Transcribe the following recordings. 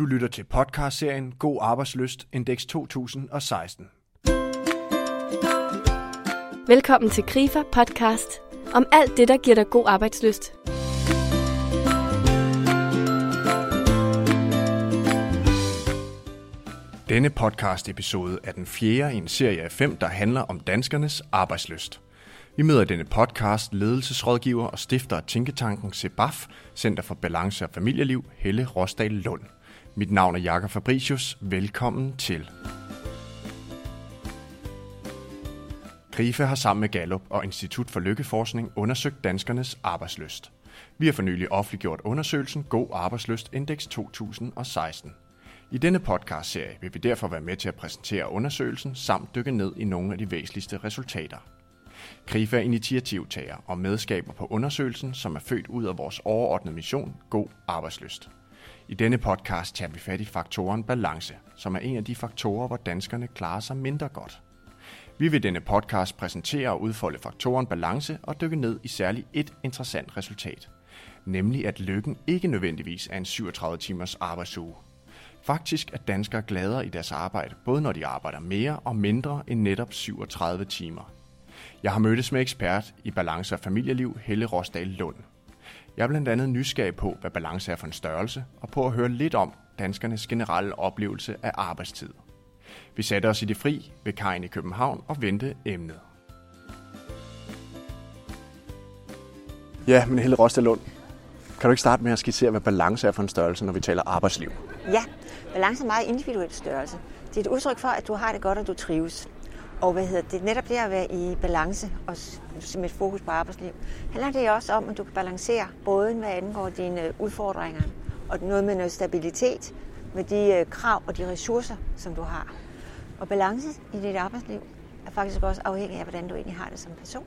Du lytter til podcastserien God Arbejdsløst Index 2016. Velkommen til Grifer podcast om alt det, der giver dig god arbejdsløst. Denne podcast episode er den fjerde i en serie af fem, der handler om danskernes arbejdsløst. Vi møder i denne podcast ledelsesrådgiver og stifter af Tænketanken CEBAF, Center for Balance og Familieliv, Helle Rosdal Lund. Mit navn er Jakob Fabricius. Velkommen til. Grife har sammen med Gallup og Institut for Lykkeforskning undersøgt danskernes arbejdsløst. Vi har for nylig offentliggjort undersøgelsen God Arbejdsløst Index 2016. I denne podcastserie vil vi derfor være med til at præsentere undersøgelsen samt dykke ned i nogle af de væsentligste resultater. Grife er initiativtager og medskaber på undersøgelsen, som er født ud af vores overordnede mission God Arbejdsløst. I denne podcast tager vi fat i faktoren balance, som er en af de faktorer, hvor danskerne klarer sig mindre godt. Vi vil i denne podcast præsentere og udfolde faktoren balance og dykke ned i særligt et interessant resultat. Nemlig at lykken ikke nødvendigvis er en 37 timers arbejdsuge. Faktisk er danskere gladere i deres arbejde, både når de arbejder mere og mindre end netop 37 timer. Jeg har mødtes med ekspert i balance og familieliv, Helle Rosdal Lund. Jeg er blandt andet nysgerrig på, hvad balance er for en størrelse, og på at høre lidt om danskernes generelle oplevelse af arbejdstid. Vi satte os i det fri ved kajen i København og vendte emnet. Ja, men Helle Rosdal Lund, kan du ikke starte med at skitsere, hvad balance er for en størrelse, når vi taler arbejdsliv? Ja, balance er en meget individuel størrelse. Det er et udtryk for, at du har det godt, og du trives. Og hvad hedder det? Netop det at være i balance, og med et fokus på arbejdsliv, handler det også om, at du kan balancere både hvad angår dine udfordringer, og noget med noget stabilitet, med de øh, krav og de ressourcer, som du har. Og balance i dit arbejdsliv er faktisk også afhængig af, hvordan du egentlig har det som person.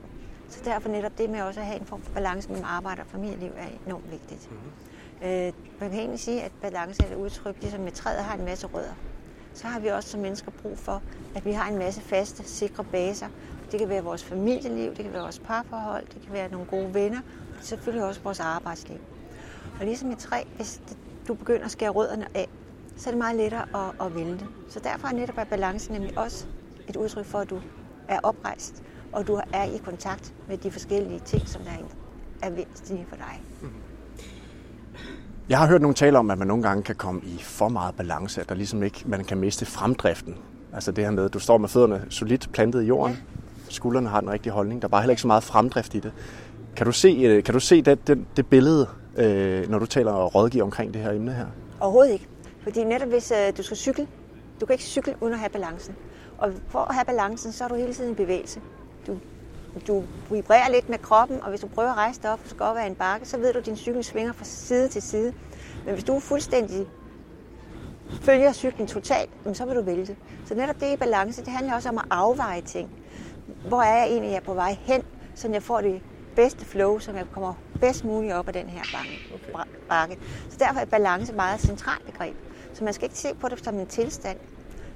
Så derfor netop det med også at have en form for balance mellem arbejde og familieliv er enormt vigtigt. Mm-hmm. Øh, man kan egentlig sige, at balance er et udtryk, ligesom med træet har en masse rødder så har vi også som mennesker brug for, at vi har en masse faste, sikre baser. Det kan være vores familieliv, det kan være vores parforhold, det kan være nogle gode venner, og selvfølgelig også vores arbejdsliv. Og ligesom i træ, hvis du begynder at skære rødderne af, så er det meget lettere at, at vælte. Så derfor er netop at balance nemlig også et udtryk for, at du er oprejst, og du er i kontakt med de forskellige ting, som der er væsentlige for dig. Mm-hmm. Jeg har hørt nogle tale om, at man nogle gange kan komme i for meget balance, at der ligesom ikke, man kan miste fremdriften. Altså det her med, at du står med fødderne solidt plantet i jorden, ja. skuldrene har den rigtige holdning, der er bare heller ikke så meget fremdrift i det. Kan du se, øh, kan du se det, det, det billede, øh, når du taler og rådgiver omkring det her emne her? Overhovedet ikke. Fordi netop hvis øh, du skal cykle, du kan ikke cykle uden at have balancen. Og for at have balancen, så er du hele tiden i bevægelse. Du du vibrerer lidt med kroppen, og hvis du prøver at rejse dig op, og skal op ad en bakke, så ved du, at din cykel svinger fra side til side. Men hvis du fuldstændig følger cyklen totalt, så vil du vælte. Så netop det i balance, det handler også om at afveje ting. Hvor er jeg egentlig jeg er på vej hen, så jeg får det bedste flow, så jeg kommer bedst muligt op ad den her bakke. Så derfor er balance meget et centralt begreb. Så man skal ikke se på det som en tilstand,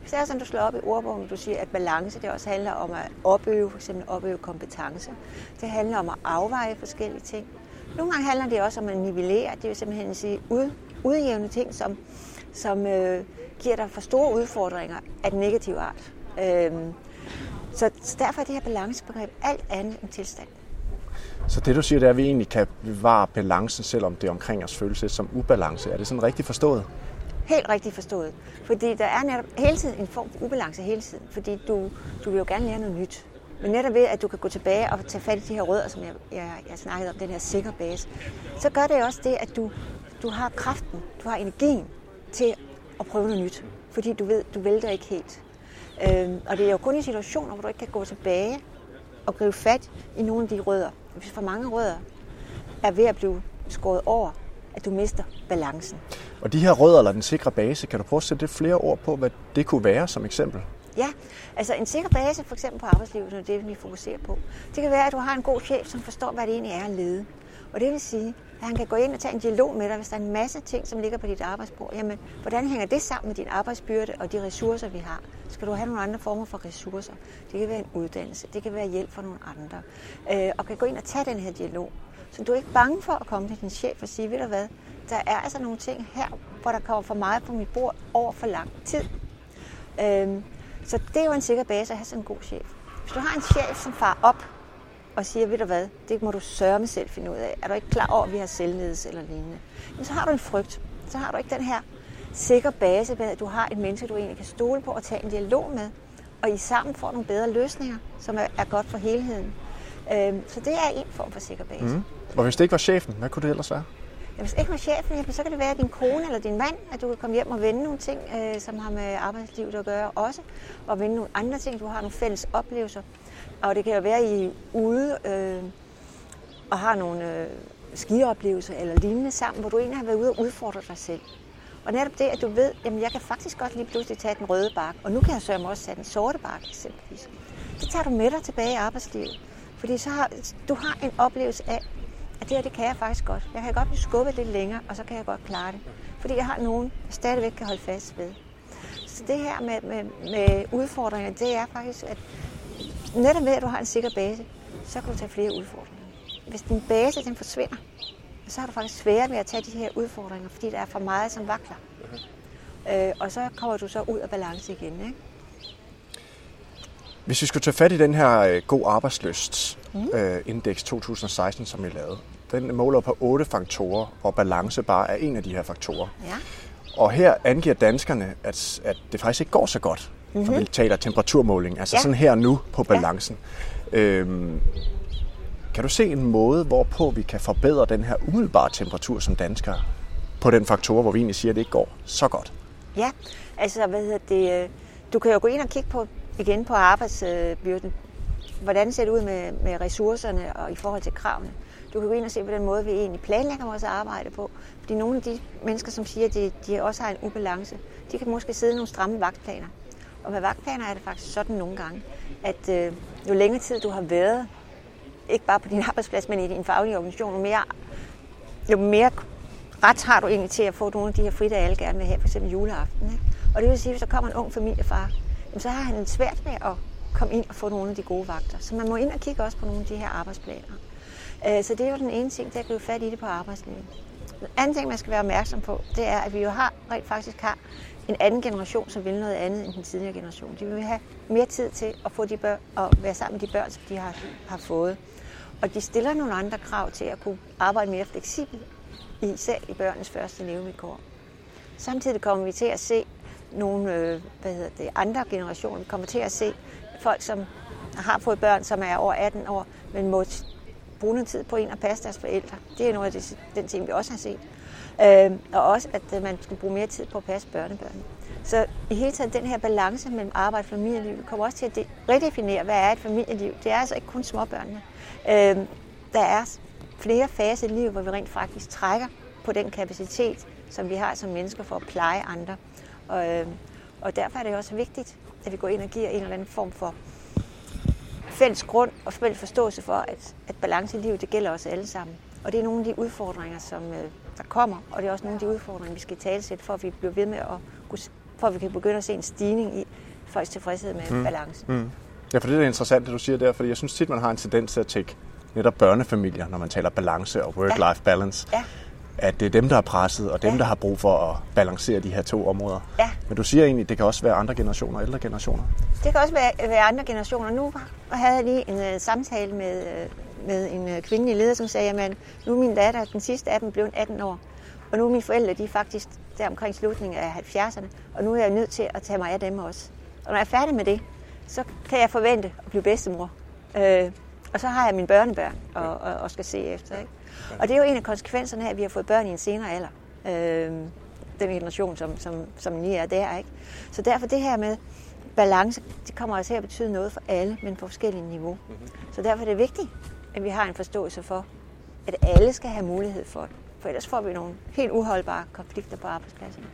hvis det er sådan, du slår op i ordbogen, du siger, at balance det også handler om at opøve, for eksempel opøve kompetence. Det handler om at afveje forskellige ting. Nogle gange handler det også om at nivellere, det vil simpelthen sige ud, udjævne ting, som, som øh, giver dig for store udfordringer af den negative art. Øhm, så, så derfor er det her balancebegreb alt andet end tilstand. Så det du siger, det er, at vi egentlig kan bevare balancen, selvom det omkring os føles som ubalance. Er det sådan rigtigt forstået? Helt rigtigt forstået. Fordi der er netop hele tiden en form for ubalance hele tiden. Fordi du, du vil jo gerne lære noget nyt. Men netop ved, at du kan gå tilbage og tage fat i de her rødder, som jeg, jeg, jeg snakkede om, den her sikre base, så gør det også det, at du, du har kraften, du har energien til at prøve noget nyt. Fordi du ved, du vælter ikke helt. Øhm, og det er jo kun i situationer, hvor du ikke kan gå tilbage og gribe fat i nogle af de rødder. Hvis for mange rødder er ved at blive skåret over, at du mister balancen. Og de her rødder, eller den sikre base, kan du prøve at sætte lidt flere ord på, hvad det kunne være som eksempel? Ja, altså en sikker base for eksempel på arbejdslivet, er det vi fokuserer på. Det kan være, at du har en god chef, som forstår, hvad det egentlig er at lede. Og det vil sige, at han kan gå ind og tage en dialog med dig, hvis der er en masse ting, som ligger på dit arbejdsbord. Jamen, hvordan hænger det sammen med din arbejdsbyrde og de ressourcer, vi har? Skal du have nogle andre former for ressourcer? Det kan være en uddannelse, det kan være hjælp fra nogle andre. Øh, og kan gå ind og tage den her dialog. Så du er ikke bange for at komme til din chef og sige, ved du hvad, der er altså nogle ting her, hvor der kommer for meget på mit bord over for lang tid. Øhm, så det er jo en sikker base at have sådan en god chef. Hvis du har en chef, som far op og siger, ved du hvad, det må du sørge med selv finde ud af. Er du ikke klar over, at vi har selvledelse eller lignende? Men så har du en frygt. Så har du ikke den her sikker base med, at du har et menneske, du egentlig kan stole på og tage en dialog med. Og I sammen får nogle bedre løsninger, som er, er godt for helheden. Øhm, så det er en form for sikker base. Mm. Og hvis det ikke var chefen, hvad kunne det ellers være? Ja, hvis ikke var chefen, så kan det være din kone eller din mand, at du kan komme hjem og vende nogle ting, øh, som har med arbejdslivet at gøre også. Og vende nogle andre ting, du har nogle fælles oplevelser. Og det kan jo være, at I er ude øh, og har nogle øh, skioplevelser eller lignende sammen, hvor du egentlig har været ude og udfordre dig selv. Og netop det, at du ved, at jeg kan faktisk godt lige pludselig tage den røde bark, og nu kan jeg sørge mig også tage den sorte bark eksempelvis. Det tager du med dig tilbage i arbejdslivet. Fordi så har, du har en oplevelse af, at det her, det kan jeg faktisk godt. Jeg kan godt blive skubbet lidt længere, og så kan jeg godt klare det. Fordi jeg har nogen, jeg stadigvæk kan holde fast ved. Så det her med, med, med udfordringer, det er faktisk, at netop ved, at du har en sikker base, så kan du tage flere udfordringer. Hvis din base den forsvinder, så har du faktisk sværere ved at tage de her udfordringer, fordi der er for meget, som vakler. Uh-huh. Øh, og så kommer du så ud af balance igen. Ikke? Hvis vi skulle tage fat i den her øh, god arbejdsløst mm. øh, indeks 2016, som vi lavede, den måler på otte faktorer, og balance bare er en af de her faktorer. Ja. Og her angiver danskerne, at, at det faktisk ikke går så godt, mm-hmm. når vi taler temperaturmåling, altså ja. sådan her nu på balancen. Ja. Øhm, kan du se en måde, hvorpå vi kan forbedre den her umiddelbare temperatur som danskere på den faktor, hvor vi egentlig siger, at det ikke går så godt? Ja, altså hvad hedder det, øh, du kan jo gå ind og kigge på igen på arbejdsbyrden. Hvordan ser det ud med, med ressourcerne og i forhold til kravene? Du kan gå ind og se på den måde, vi egentlig planlægger vores arbejde på. Fordi nogle af de mennesker, som siger, at de, de også har en ubalance, de kan måske sidde i nogle stramme vagtplaner. Og med vagtplaner er det faktisk sådan nogle gange, at øh, jo længere tid du har været, ikke bare på din arbejdsplads, men i din faglige organisation, jo mere, jo mere ret har du egentlig til at få nogle af de her fridage, alle gerne vil have, f.eks. juleaften. Ikke? Og det vil sige, at hvis der kommer en ung familiefar, så har han svært med at komme ind og få nogle af de gode vagter. Så man må ind og kigge også på nogle af de her arbejdsplaner. Øh, så det er jo den ene ting, der at gribe fat i det på arbejdslivet. Den anden ting, man skal være opmærksom på, det er, at vi jo har rent faktisk har en anden generation, som vil noget andet end den tidligere generation. De vil have mere tid til at få de børn og være sammen med de børn, som de har, har fået. Og de stiller nogle andre krav til at kunne arbejde mere fleksibelt, især i børnenes første levevilkår. Samtidig kommer vi til at se nogle øh, hvad hedder det, andre generationer. Vi kommer til at se folk, som har fået børn, som er over 18 år, men må bruge noget tid på en og passe deres forældre. Det er noget af det, den ting, vi også har set. Øh, og også, at øh, man skal bruge mere tid på at passe børnebørn. Så i hele taget, den her balance mellem arbejde og familieliv kommer også til at redefinere, hvad er et familieliv. Det er altså ikke kun småbørnene. Øh, der er flere faser i livet, hvor vi rent faktisk trækker på den kapacitet, som vi har som mennesker for at pleje andre. Og, øh, og derfor er det også vigtigt, at vi går ind og giver en eller anden form for fælles grund og fælles forståelse for, at, at balance i livet, det gælder os alle sammen. Og det er nogle af de udfordringer, som øh, der kommer, og det er også nogle af de udfordringer, vi skal talsætte, for at vi bliver ved med at for at vi kan begynde at se en stigning i folks tilfredshed med mm. balance. Mm. Ja, for det er interessant, det du siger der, fordi jeg synes tit, man har en tendens til at tænke netop børnefamilier, når man taler balance og work-life ja. balance. Ja at det er dem, der er presset, og dem, ja. der har brug for at balancere de her to områder. Ja. Men du siger egentlig, at det kan også være andre generationer, ældre generationer. Det kan også være, være andre generationer. Nu havde jeg lige en uh, samtale med, uh, med en uh, kvindelig leder, som sagde, at nu er min datter, den sidste af dem, blevet 18 år. Og nu er mine forældre, de er faktisk der omkring slutningen af 70'erne, og nu er jeg nødt til at tage mig af dem også. Og når jeg er færdig med det, så kan jeg forvente at blive bedstemor. Øh, og så har jeg mine børnebørn og, og, og skal se efter. Ikke? Og det er jo en af konsekvenserne af, at vi har fået børn i en senere alder. Øh, den generation, som, som, som lige er der. Ikke? Så derfor det her med balance, det kommer også her at betyde noget for alle, men på forskellige niveau. Mm-hmm. Så derfor er det vigtigt, at vi har en forståelse for, at alle skal have mulighed for det. For ellers får vi nogle helt uholdbare konflikter på arbejdspladsen.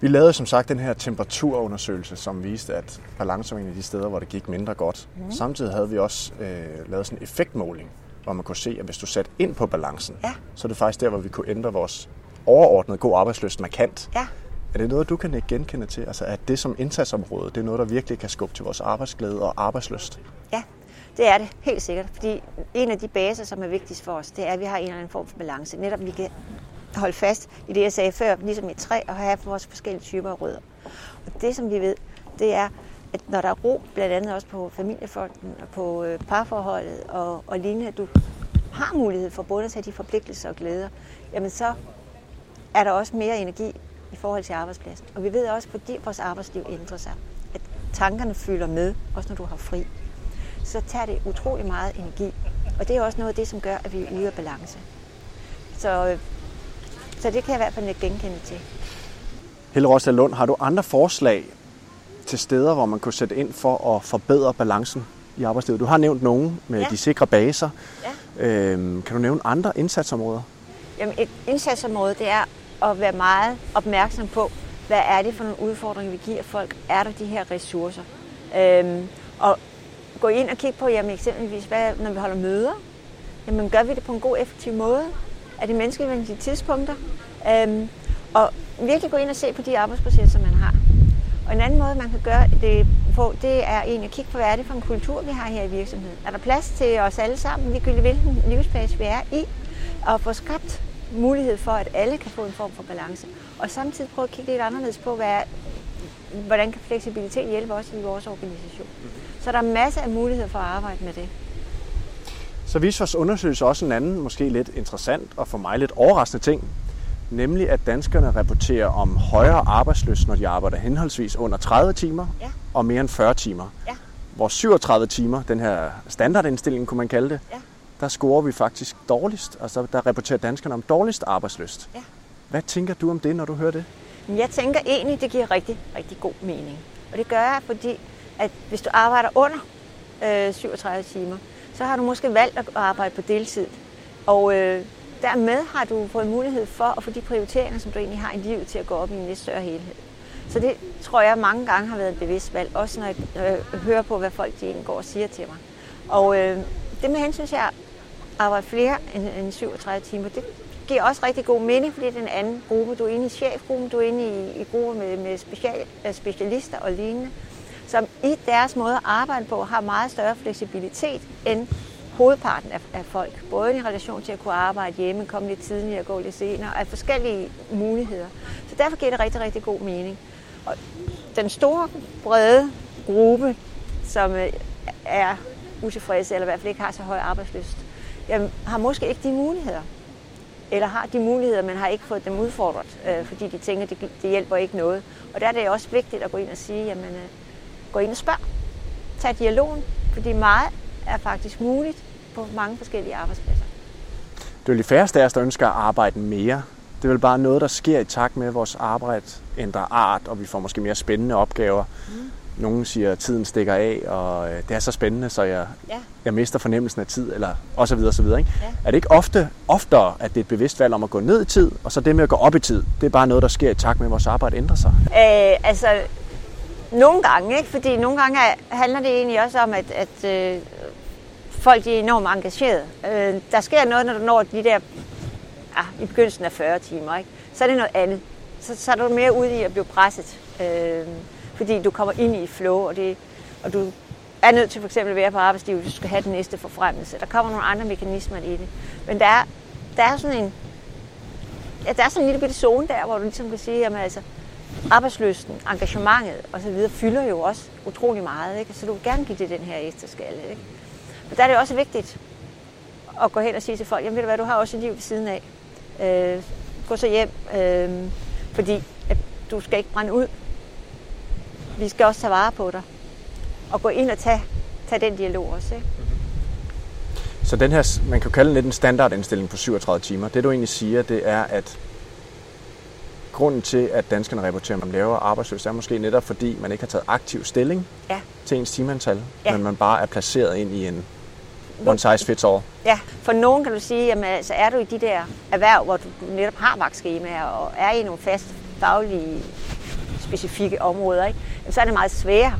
Vi lavede som sagt den her temperaturundersøgelse, som viste, at balance var en af de steder, hvor det gik mindre godt. Mm. Samtidig havde vi også øh, lavet sådan en effektmåling, hvor man kunne se, at hvis du satte ind på balancen, ja. så er det faktisk der, hvor vi kunne ændre vores overordnede god arbejdsløst markant. Ja. Er det noget, du kan genkende til? Altså, at det som indsatsområde, det er noget, der virkelig kan skubbe til vores arbejdsglæde og arbejdsløst? Ja, det er det helt sikkert. Fordi en af de baser, som er vigtigst for os, det er, at vi har en eller anden form for balance. Netop, vi kan holde fast i det, jeg sagde før, ligesom et træ, og have vores forskellige typer af rødder. Og det, som vi ved, det er, at når der er ro, blandt andet også på familiefonden og på øh, parforholdet og, og lignende, at du har mulighed for både at tage de forpligtelser og glæder, jamen så er der også mere energi i forhold til arbejdspladsen. Og vi ved også, fordi vores arbejdsliv ændrer sig, at tankerne fylder med, også når du har fri. Så tager det utrolig meget energi. Og det er også noget af det, som gør, at vi yder balance. Så, øh, så det kan jeg i hvert fald ikke genkende til. Helle Rosdal Lund, har du andre forslag til steder, hvor man kunne sætte ind for at forbedre balancen i arbejdslivet? Du har nævnt nogen med ja. de sikre baser. Ja. Øhm, kan du nævne andre indsatsområder? Jamen et indsatsområde, det er at være meget opmærksom på, hvad er det for nogle udfordringer, vi giver folk? Er der de her ressourcer? Øhm, og gå ind og kigge på, jamen eksempelvis, hvad, når vi holder møder, jamen gør vi det på en god, effektiv måde? Er det menneskevenlige tidspunkter? Øhm, og virkelig gå ind og se på de arbejdsprocesser, man. Og en anden måde, man kan gøre det på, det er egentlig at kigge på, hvad er det for en kultur, vi har her i virksomheden. Er der plads til os alle sammen, ligegyldigt hvilken livsfase vi er i, og få skabt mulighed for, at alle kan få en form for balance. Og samtidig prøve at kigge lidt anderledes på, hvad, hvordan kan fleksibilitet hjælpe os i vores organisation. Så der er masser af muligheder for at arbejde med det. Så viser vores undersøgelse også en anden, måske lidt interessant og for mig lidt overraskende ting, nemlig at danskerne rapporterer om højere arbejdsløs, når de arbejder henholdsvis under 30 timer ja. og mere end 40 timer. Ja. Hvor 37 timer, den her standardindstilling kunne man kalde det, ja. der scorer vi faktisk dårligst. Altså der rapporterer danskerne om dårligst arbejdsløst. Ja. Hvad tænker du om det, når du hører det? Jeg tænker egentlig, det giver rigtig, rigtig god mening. Og det gør jeg, fordi at hvis du arbejder under øh, 37 timer, så har du måske valgt at arbejde på deltid. Og øh, dermed har du fået mulighed for at få de prioriteringer, som du egentlig har i livet, til at gå op i en lidt større helhed. Så det tror jeg mange gange har været et bevidst valg, også når jeg øh, hører på, hvad folk de egentlig går og siger til mig. Og øh, det med hensyn til at arbejde flere end, end 37 timer, det giver også rigtig god mening, fordi det er en anden gruppe. Du er inde i chefgruppen, du er inde i, i grupper med, med special, øh, specialister og lignende, som i deres måde at arbejde på har meget større fleksibilitet end hovedparten af, af folk. Både i relation til at kunne arbejde hjemme, komme lidt tidligere, gå lidt senere, af forskellige muligheder. Så derfor giver det rigtig, rigtig god mening. Og den store, brede gruppe, som øh, er utilfredse, eller i hvert fald ikke har så høj arbejdsløst, jamen, har måske ikke de muligheder. Eller har de muligheder, men har ikke fået dem udfordret, øh, fordi de tænker, det, det hjælper ikke noget. Og der er det også vigtigt at gå ind og sige, jamen, øh, gå ind og spørg. Tag dialogen, fordi meget er faktisk muligt, på mange forskellige arbejdspladser. Det er jo de færreste af os, der ønsker at arbejde mere. Det er vel bare noget, der sker i takt med, at vores arbejde ændrer art, og vi får måske mere spændende opgaver. Mm. Nogle siger, at tiden stikker af, og øh, det er så spændende, så jeg, ja. jeg mister fornemmelsen af tid, eller og så videre, og så videre. Ikke? Ja. Er det ikke ofte, oftere, at det er et bevidst valg om at gå ned i tid, og så det med at gå op i tid, det er bare noget, der sker i takt med, at vores arbejde ændrer sig? Øh, altså, nogle gange, ikke? fordi nogle gange handler det egentlig også om, at, at øh, folk de er enormt engagerede. Øh, der sker noget, når du når de der ah, i begyndelsen af 40 timer. Ikke? Så er det noget andet. Så, så er du mere ude i at blive presset. Øh, fordi du kommer ind i flow, og, det, og du er nødt til for eksempel at være på arbejdslivet, hvis du skal have den næste forfremmelse. Der kommer nogle andre mekanismer i det. Men der er, der er sådan en ja, der er sådan en lille bitte zone der, hvor du ligesom kan sige, at altså, arbejdsløsten, engagementet osv. fylder jo også utrolig meget. Ikke? Så du vil gerne give det den her ekstra skalle. Ikke? Men der er det også vigtigt at gå hen og sige til folk, jamen ved du hvad, du har også et liv ved siden af. Øh, gå så hjem, øh, fordi at du skal ikke brænde ud. Vi skal også tage vare på dig. Og gå ind og tage, tage den dialog også. Ikke? Så den her, man kan kalde den lidt en standardindstilling på 37 timer. Det du egentlig siger, det er, at grunden til, at danskerne rapporterer om lavere arbejdsløs, er måske netop fordi, man ikke har taget aktiv stilling ja. til ens timeantal, ja. men man bare er placeret ind i en one size fits all. Ja, for nogen kan du sige, jamen altså er du i de der erhverv, hvor du netop har vagtskemaer og er i nogle fast faglige specifikke områder, ikke? Jamen, så er det meget sværere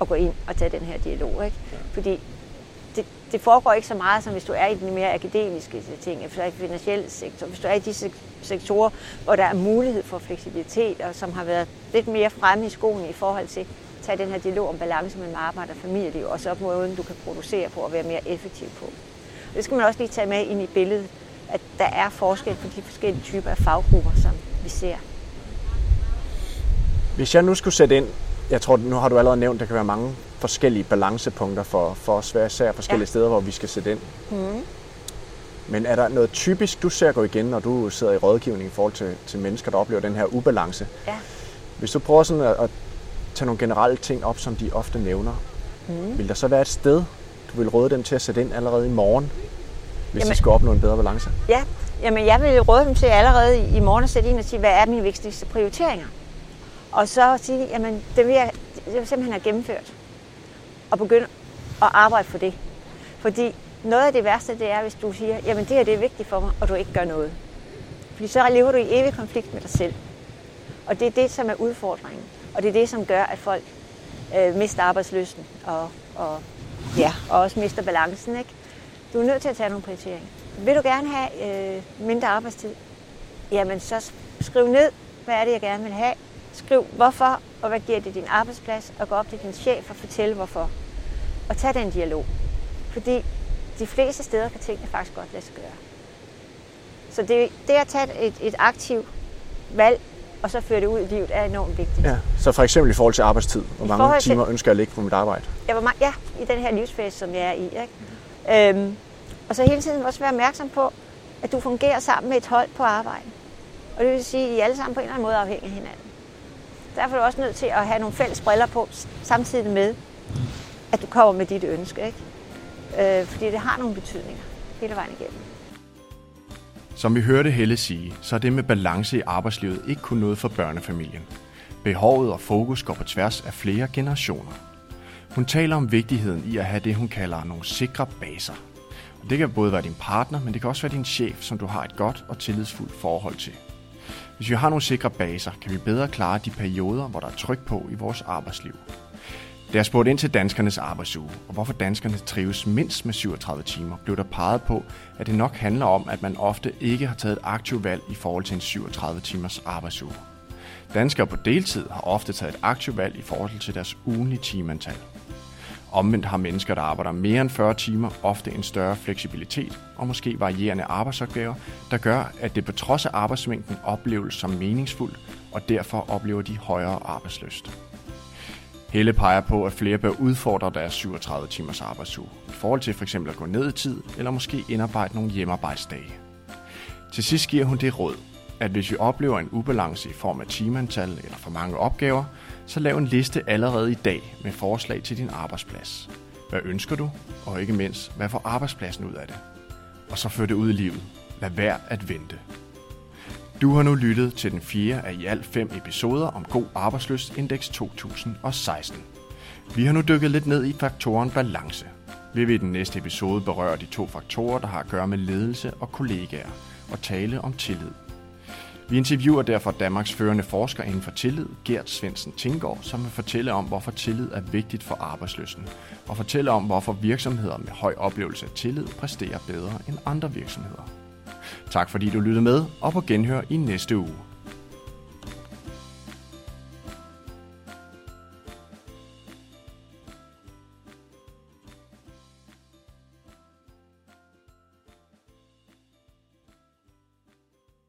at gå ind og tage den her dialog. Ikke? Fordi det, det foregår ikke så meget, som hvis du er i den mere akademiske ting, hvis du er i finansielle sektor, hvis du er i de sektorer, hvor der er mulighed for fleksibilitet, og som har været lidt mere fremme i skolen i forhold til tage den her dialog om balance mellem arbejde og familieliv, og så måden, du kan producere på og være mere effektiv på. Det skal man også lige tage med ind i billedet. at der er forskel på de forskellige typer af faggrupper, som vi ser. Hvis jeg nu skulle sætte ind, jeg tror, nu har du allerede nævnt, at der kan være mange forskellige balancepunkter for, for os hver især forskellige ja. steder, hvor vi skal sætte ind. Mm. Men er der noget typisk, du ser gå igen, når du sidder i rådgivning i forhold til, til mennesker, der oplever den her ubalance? Ja. Hvis du prøver sådan at, at tage nogle generelle ting op, som de ofte nævner, mm. vil der så være et sted, du vil råde dem til at sætte ind allerede i morgen, hvis Jamen, de skal opnå en bedre balance? Ja, Jamen, jeg vil råde dem til allerede i morgen at sætte ind og sige, hvad er mine vigtigste prioriteringer? Og så sige, jamen, det vil jeg, det vil simpelthen have gennemført. Og begynde at arbejde for det. Fordi noget af det værste, det er, hvis du siger, jamen det her det er vigtigt for mig, og du ikke gør noget. Fordi så lever du i evig konflikt med dig selv. Og det er det, som er udfordringen. Og det er det, som gør, at folk øh, mister arbejdsløsten og, og, ja, og også mister balancen. Ikke? Du er nødt til at tage nogle prioriteringer. Vil du gerne have øh, mindre arbejdstid? Jamen så skriv ned, hvad er det, jeg gerne vil have. Skriv hvorfor, og hvad giver det din arbejdsplads, og gå op til din chef og fortælle hvorfor. Og tag den dialog. Fordi de fleste steder kan tingene faktisk godt lade sig gøre. Så det, det at tage et, et aktivt valg, og så føre det ud i livet, er enormt vigtigt. Ja, så for eksempel i forhold til arbejdstid. Hvor I mange timer til, ønsker jeg at ligge på mit arbejde? Ja, hvor mange, ja, i den her livsfase, som jeg er i. Ikke? Øhm, og så hele tiden også være opmærksom på, at du fungerer sammen med et hold på arbejde. Og det vil sige, at I alle sammen på en eller anden måde afhængige af hinanden. Derfor er du også nødt til at have nogle fælles briller på, samtidig med, at du kommer med dit ønske. Ikke? Øh, fordi det har nogle betydninger hele vejen igennem. Som vi hørte Helle sige, så er det med balance i arbejdslivet ikke kun noget for børnefamilien. Behovet og fokus går på tværs af flere generationer. Hun taler om vigtigheden i at have det, hun kalder nogle sikre baser. Og det kan både være din partner, men det kan også være din chef, som du har et godt og tillidsfuldt forhold til. Hvis vi har nogle sikre baser, kan vi bedre klare de perioder, hvor der er tryk på i vores arbejdsliv. Da jeg spurgte ind til danskernes arbejdsuge, og hvorfor danskerne trives mindst med 37 timer, blev der peget på, at det nok handler om, at man ofte ikke har taget et aktivt valg i forhold til en 37 timers arbejdsuge. Danskere på deltid har ofte taget et aktivt valg i forhold til deres ugenlige timeantal. Omvendt har mennesker, der arbejder mere end 40 timer, ofte en større fleksibilitet og måske varierende arbejdsopgaver, der gør, at det på trods af arbejdsmængden opleves som meningsfuldt, og derfor oplever de højere arbejdsløst. Helle peger på, at flere bør udfordre deres 37 timers arbejdsuge, i forhold til f.eks. at gå ned i tid, eller måske indarbejde nogle hjemmearbejdsdage. Til sidst giver hun det råd, at hvis vi oplever en ubalance i form af timeantal eller for mange opgaver, så lav en liste allerede i dag med forslag til din arbejdsplads. Hvad ønsker du? Og ikke mindst, hvad får arbejdspladsen ud af det? Og så før det ud i livet. Lad være at vente. Du har nu lyttet til den fjerde af i alt fem episoder om God Arbejdsløst indeks 2016. Vi har nu dykket lidt ned i faktoren balance. Vi vil i den næste episode berøre de to faktorer, der har at gøre med ledelse og kollegaer, og tale om tillid. Vi interviewer derfor Danmarks førende forsker inden for tillid, Gert Svendsen Tinggaard, som vil fortælle om, hvorfor tillid er vigtigt for arbejdsløsen, og fortælle om, hvorfor virksomheder med høj oplevelse af tillid præsterer bedre end andre virksomheder. Tak fordi du lyttede med, og på genhør i næste uge.